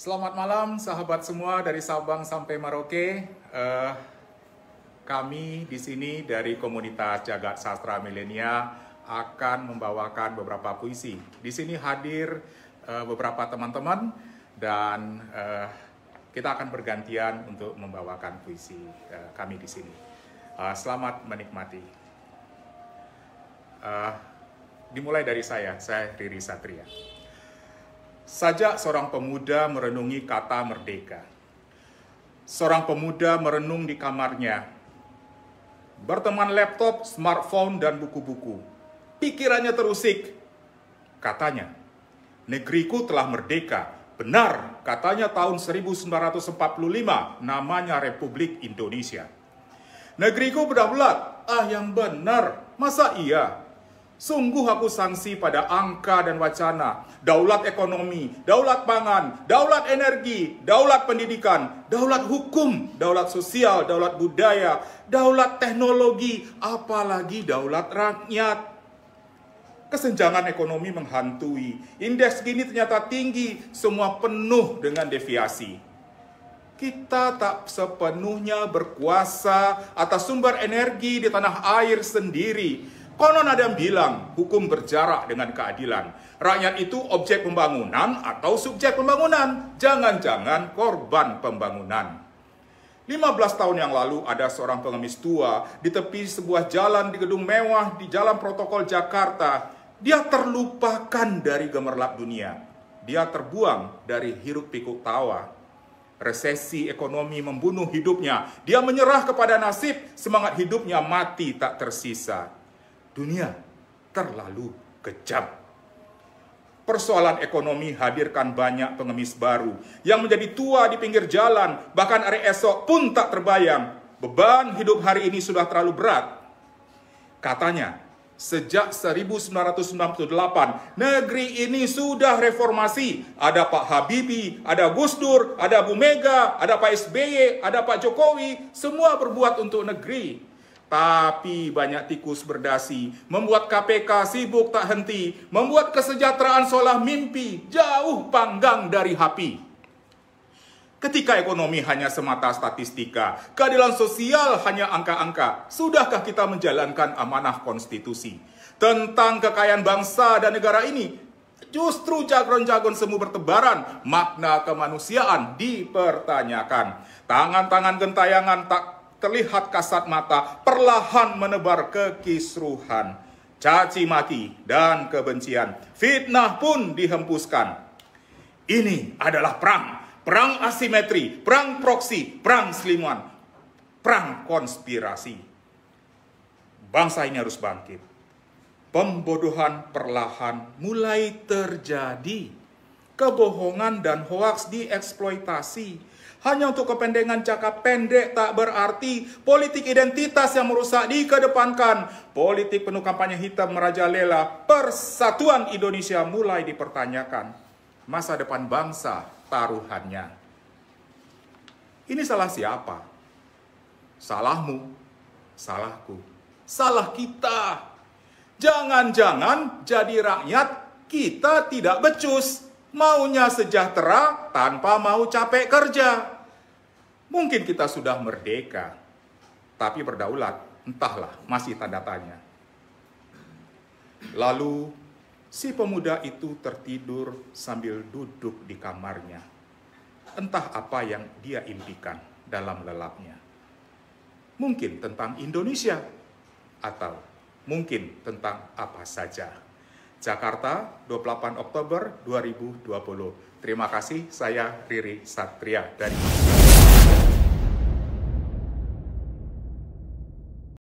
Selamat malam sahabat semua dari Sabang sampai Merauke. Uh, kami di sini dari komunitas Jagat Sastra Milenia akan membawakan beberapa puisi. Di sini hadir uh, beberapa teman-teman dan uh, kita akan bergantian untuk membawakan puisi uh, kami di sini. Uh, selamat menikmati. Uh, dimulai dari saya, saya Riri Satria. Sajak seorang pemuda merenungi kata merdeka. Seorang pemuda merenung di kamarnya, berteman laptop, smartphone, dan buku-buku. Pikirannya terusik. Katanya, negeriku telah merdeka. Benar, katanya tahun 1945, namanya Republik Indonesia. Negeriku berdaulat. Ah, yang benar. Masa iya? Sungguh aku sanksi pada angka dan wacana, daulat ekonomi, daulat pangan, daulat energi, daulat pendidikan, daulat hukum, daulat sosial, daulat budaya, daulat teknologi, apalagi daulat rakyat. Kesenjangan ekonomi menghantui, indeks gini ternyata tinggi, semua penuh dengan deviasi. Kita tak sepenuhnya berkuasa atas sumber energi di tanah air sendiri, Konon ada yang bilang hukum berjarak dengan keadilan. Rakyat itu objek pembangunan atau subjek pembangunan. Jangan-jangan korban pembangunan. 15 tahun yang lalu ada seorang pengemis tua di tepi sebuah jalan di gedung mewah di Jalan Protokol Jakarta. Dia terlupakan dari gemerlap dunia. Dia terbuang dari hiruk pikuk tawa. Resesi ekonomi membunuh hidupnya. Dia menyerah kepada nasib, semangat hidupnya mati tak tersisa dunia terlalu kejam. Persoalan ekonomi hadirkan banyak pengemis baru yang menjadi tua di pinggir jalan, bahkan hari esok pun tak terbayang. Beban hidup hari ini sudah terlalu berat. Katanya, sejak 1998 negeri ini sudah reformasi. Ada Pak Habibie, ada Gus Dur, ada Bu Mega, ada Pak SBY, ada Pak Jokowi, semua berbuat untuk negeri. Tapi banyak tikus berdasi, membuat KPK sibuk tak henti, membuat kesejahteraan seolah mimpi, jauh panggang dari hapi. Ketika ekonomi hanya semata statistika, keadilan sosial hanya angka-angka, sudahkah kita menjalankan amanah konstitusi? Tentang kekayaan bangsa dan negara ini, justru jagon-jagon semu bertebaran, makna kemanusiaan dipertanyakan. Tangan-tangan gentayangan tak terlihat kasat mata perlahan menebar kekisruhan, caci maki, dan kebencian. Fitnah pun dihempuskan. Ini adalah perang. Perang asimetri, perang proksi, perang selimuan, perang konspirasi. Bangsa ini harus bangkit. Pembodohan perlahan mulai terjadi. Kebohongan dan hoaks dieksploitasi hanya untuk kepentingan jangka pendek tak berarti. Politik identitas yang merusak dikedepankan. Politik penuh kampanye hitam merajalela. Persatuan Indonesia mulai dipertanyakan. Masa depan bangsa taruhannya. Ini salah siapa? Salahmu, salahku, salah kita. Jangan-jangan jadi rakyat kita tidak becus Maunya sejahtera tanpa mau capek kerja. Mungkin kita sudah merdeka, tapi berdaulat, entahlah, masih tanda tanya. Lalu si pemuda itu tertidur sambil duduk di kamarnya. Entah apa yang dia impikan dalam lelapnya. Mungkin tentang Indonesia, atau mungkin tentang apa saja. Jakarta, 28 Oktober 2020. Terima kasih, saya Riri Satria dari